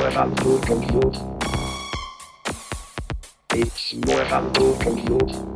more than two compute. It's more than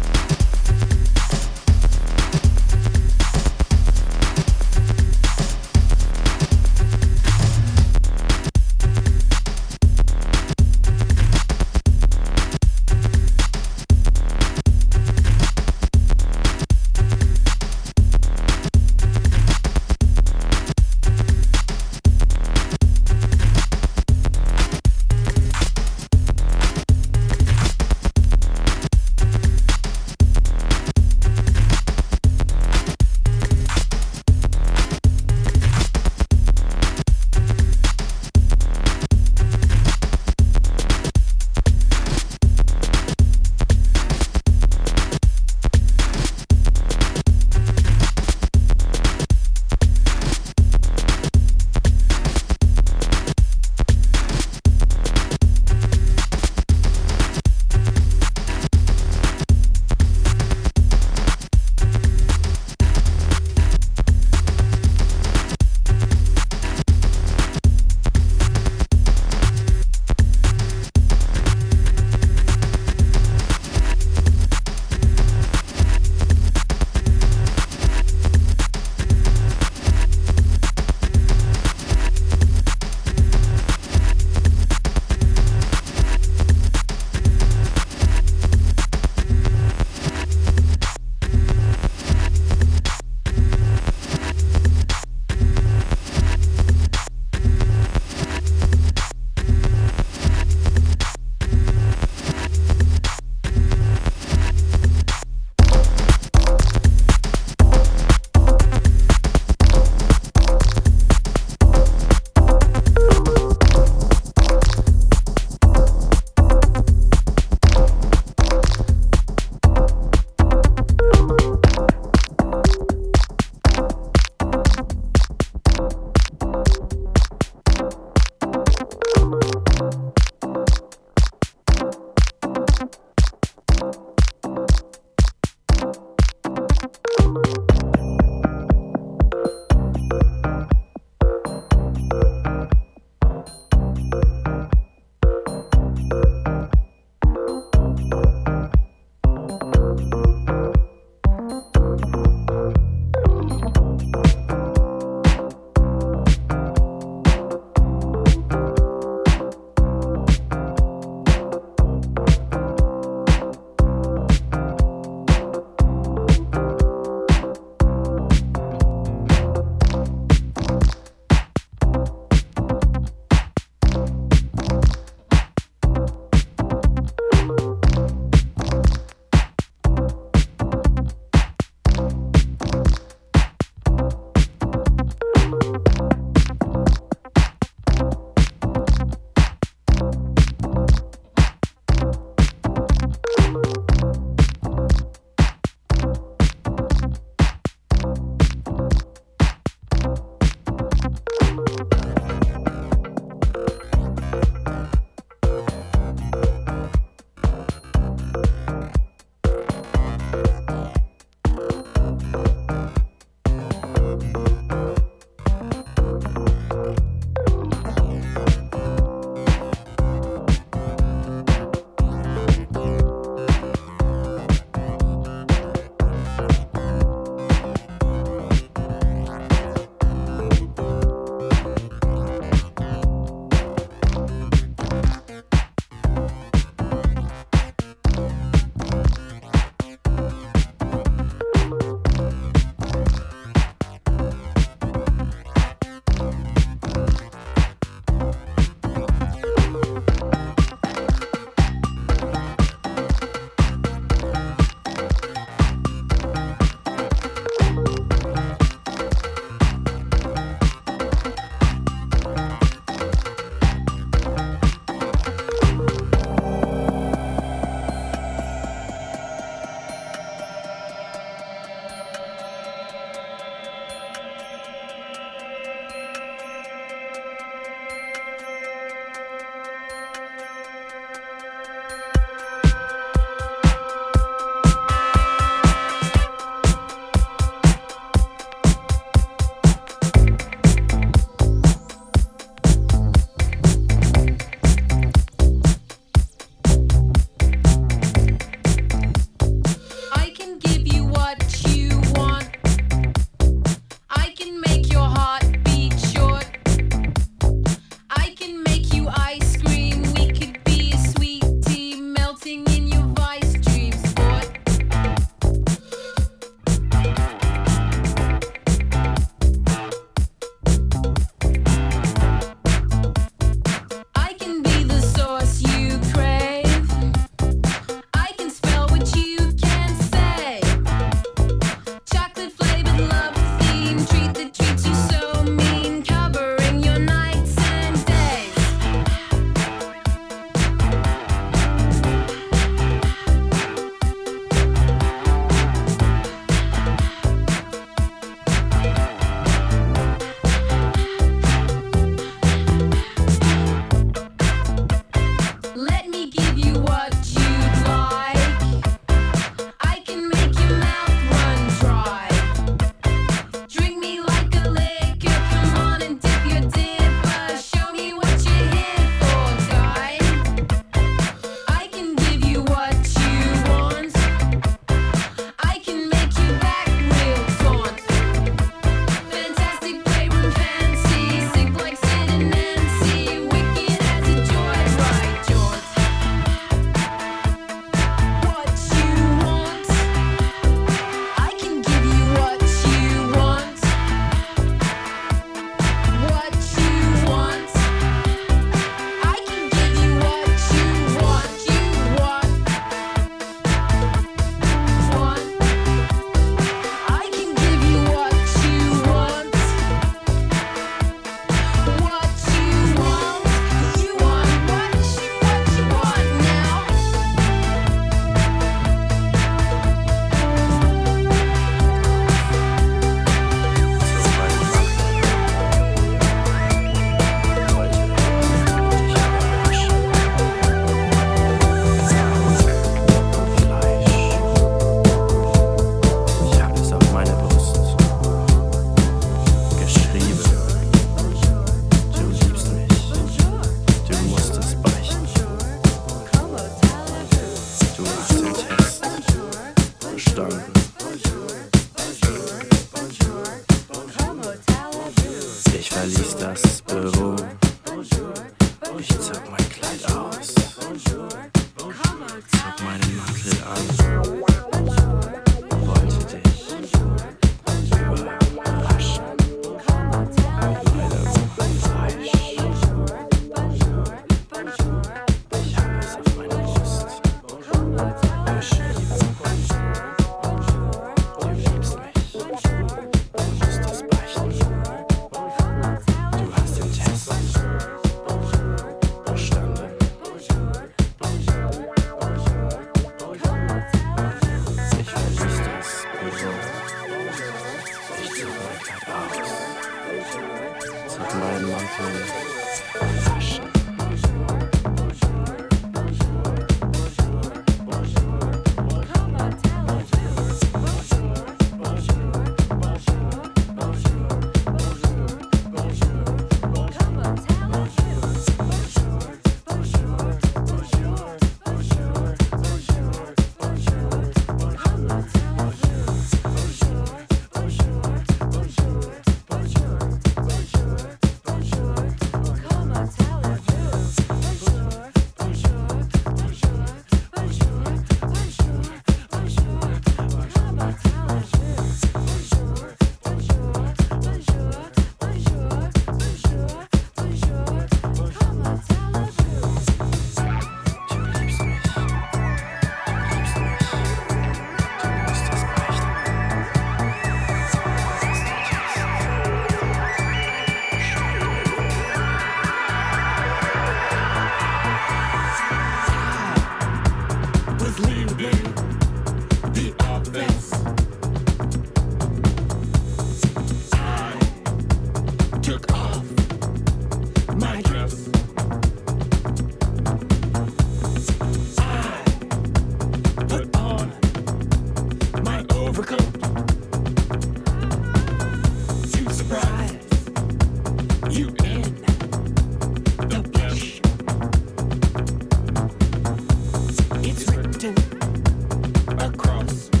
house.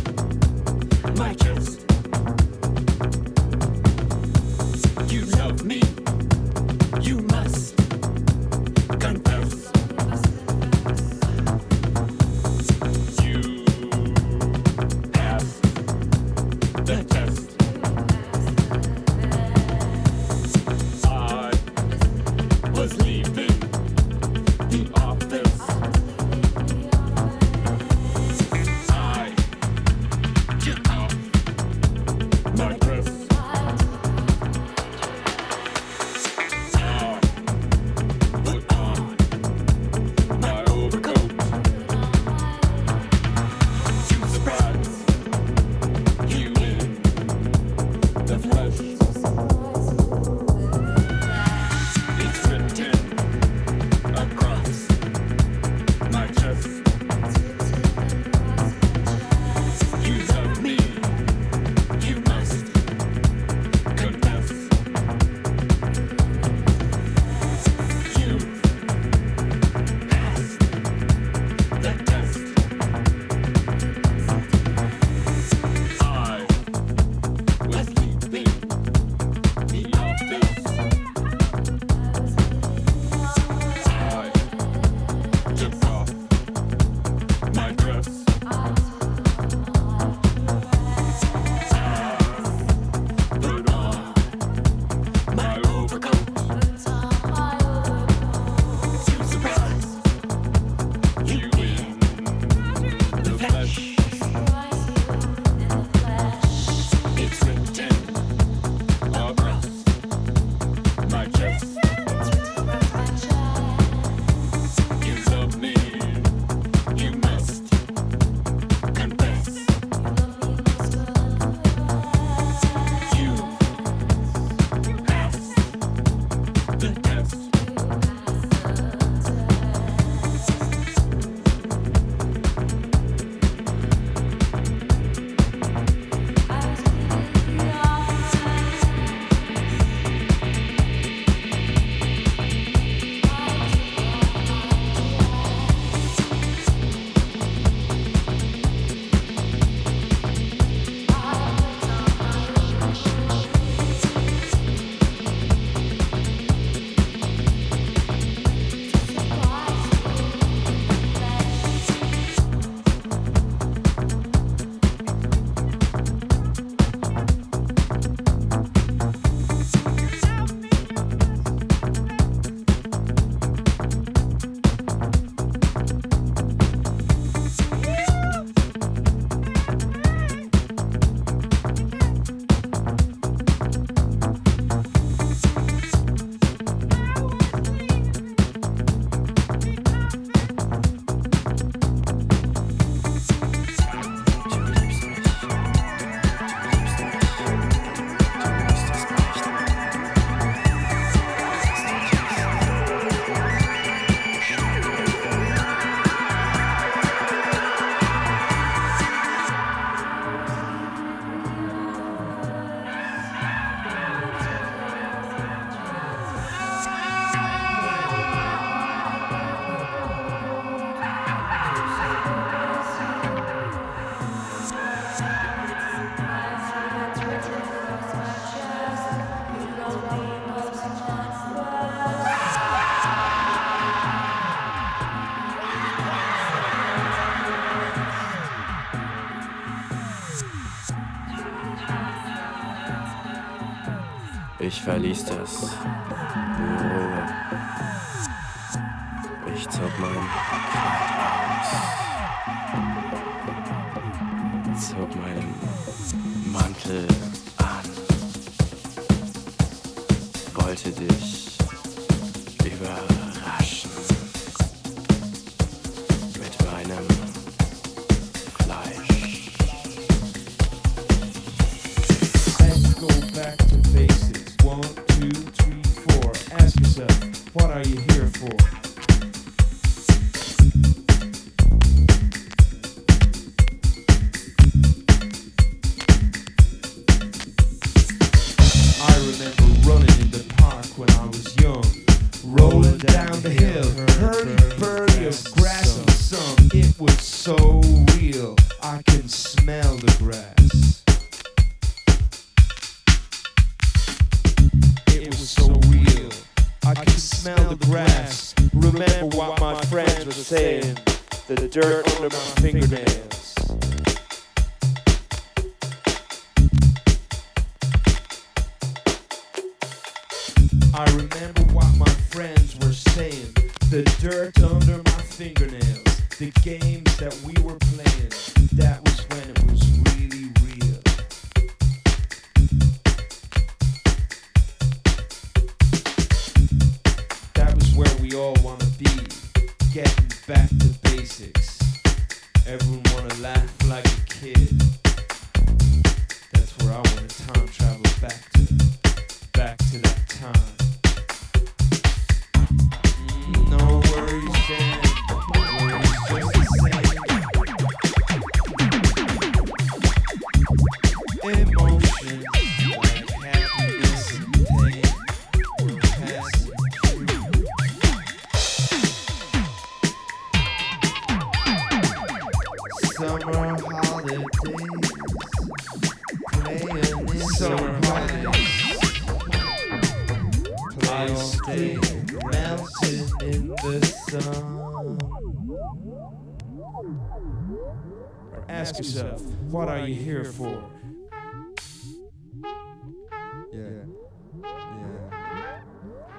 Ich verließ das Büro. Ich zog mein Kleid aus. Zog meinen Mantel Ask yourself, what are you here for? Yeah. Yeah.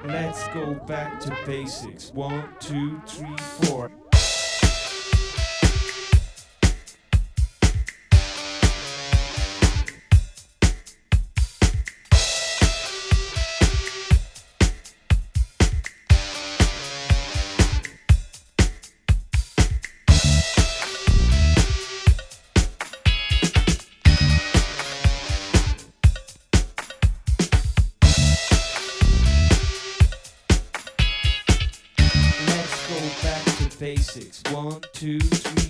Let's go back to basics. One, two, three, four. One, two, three.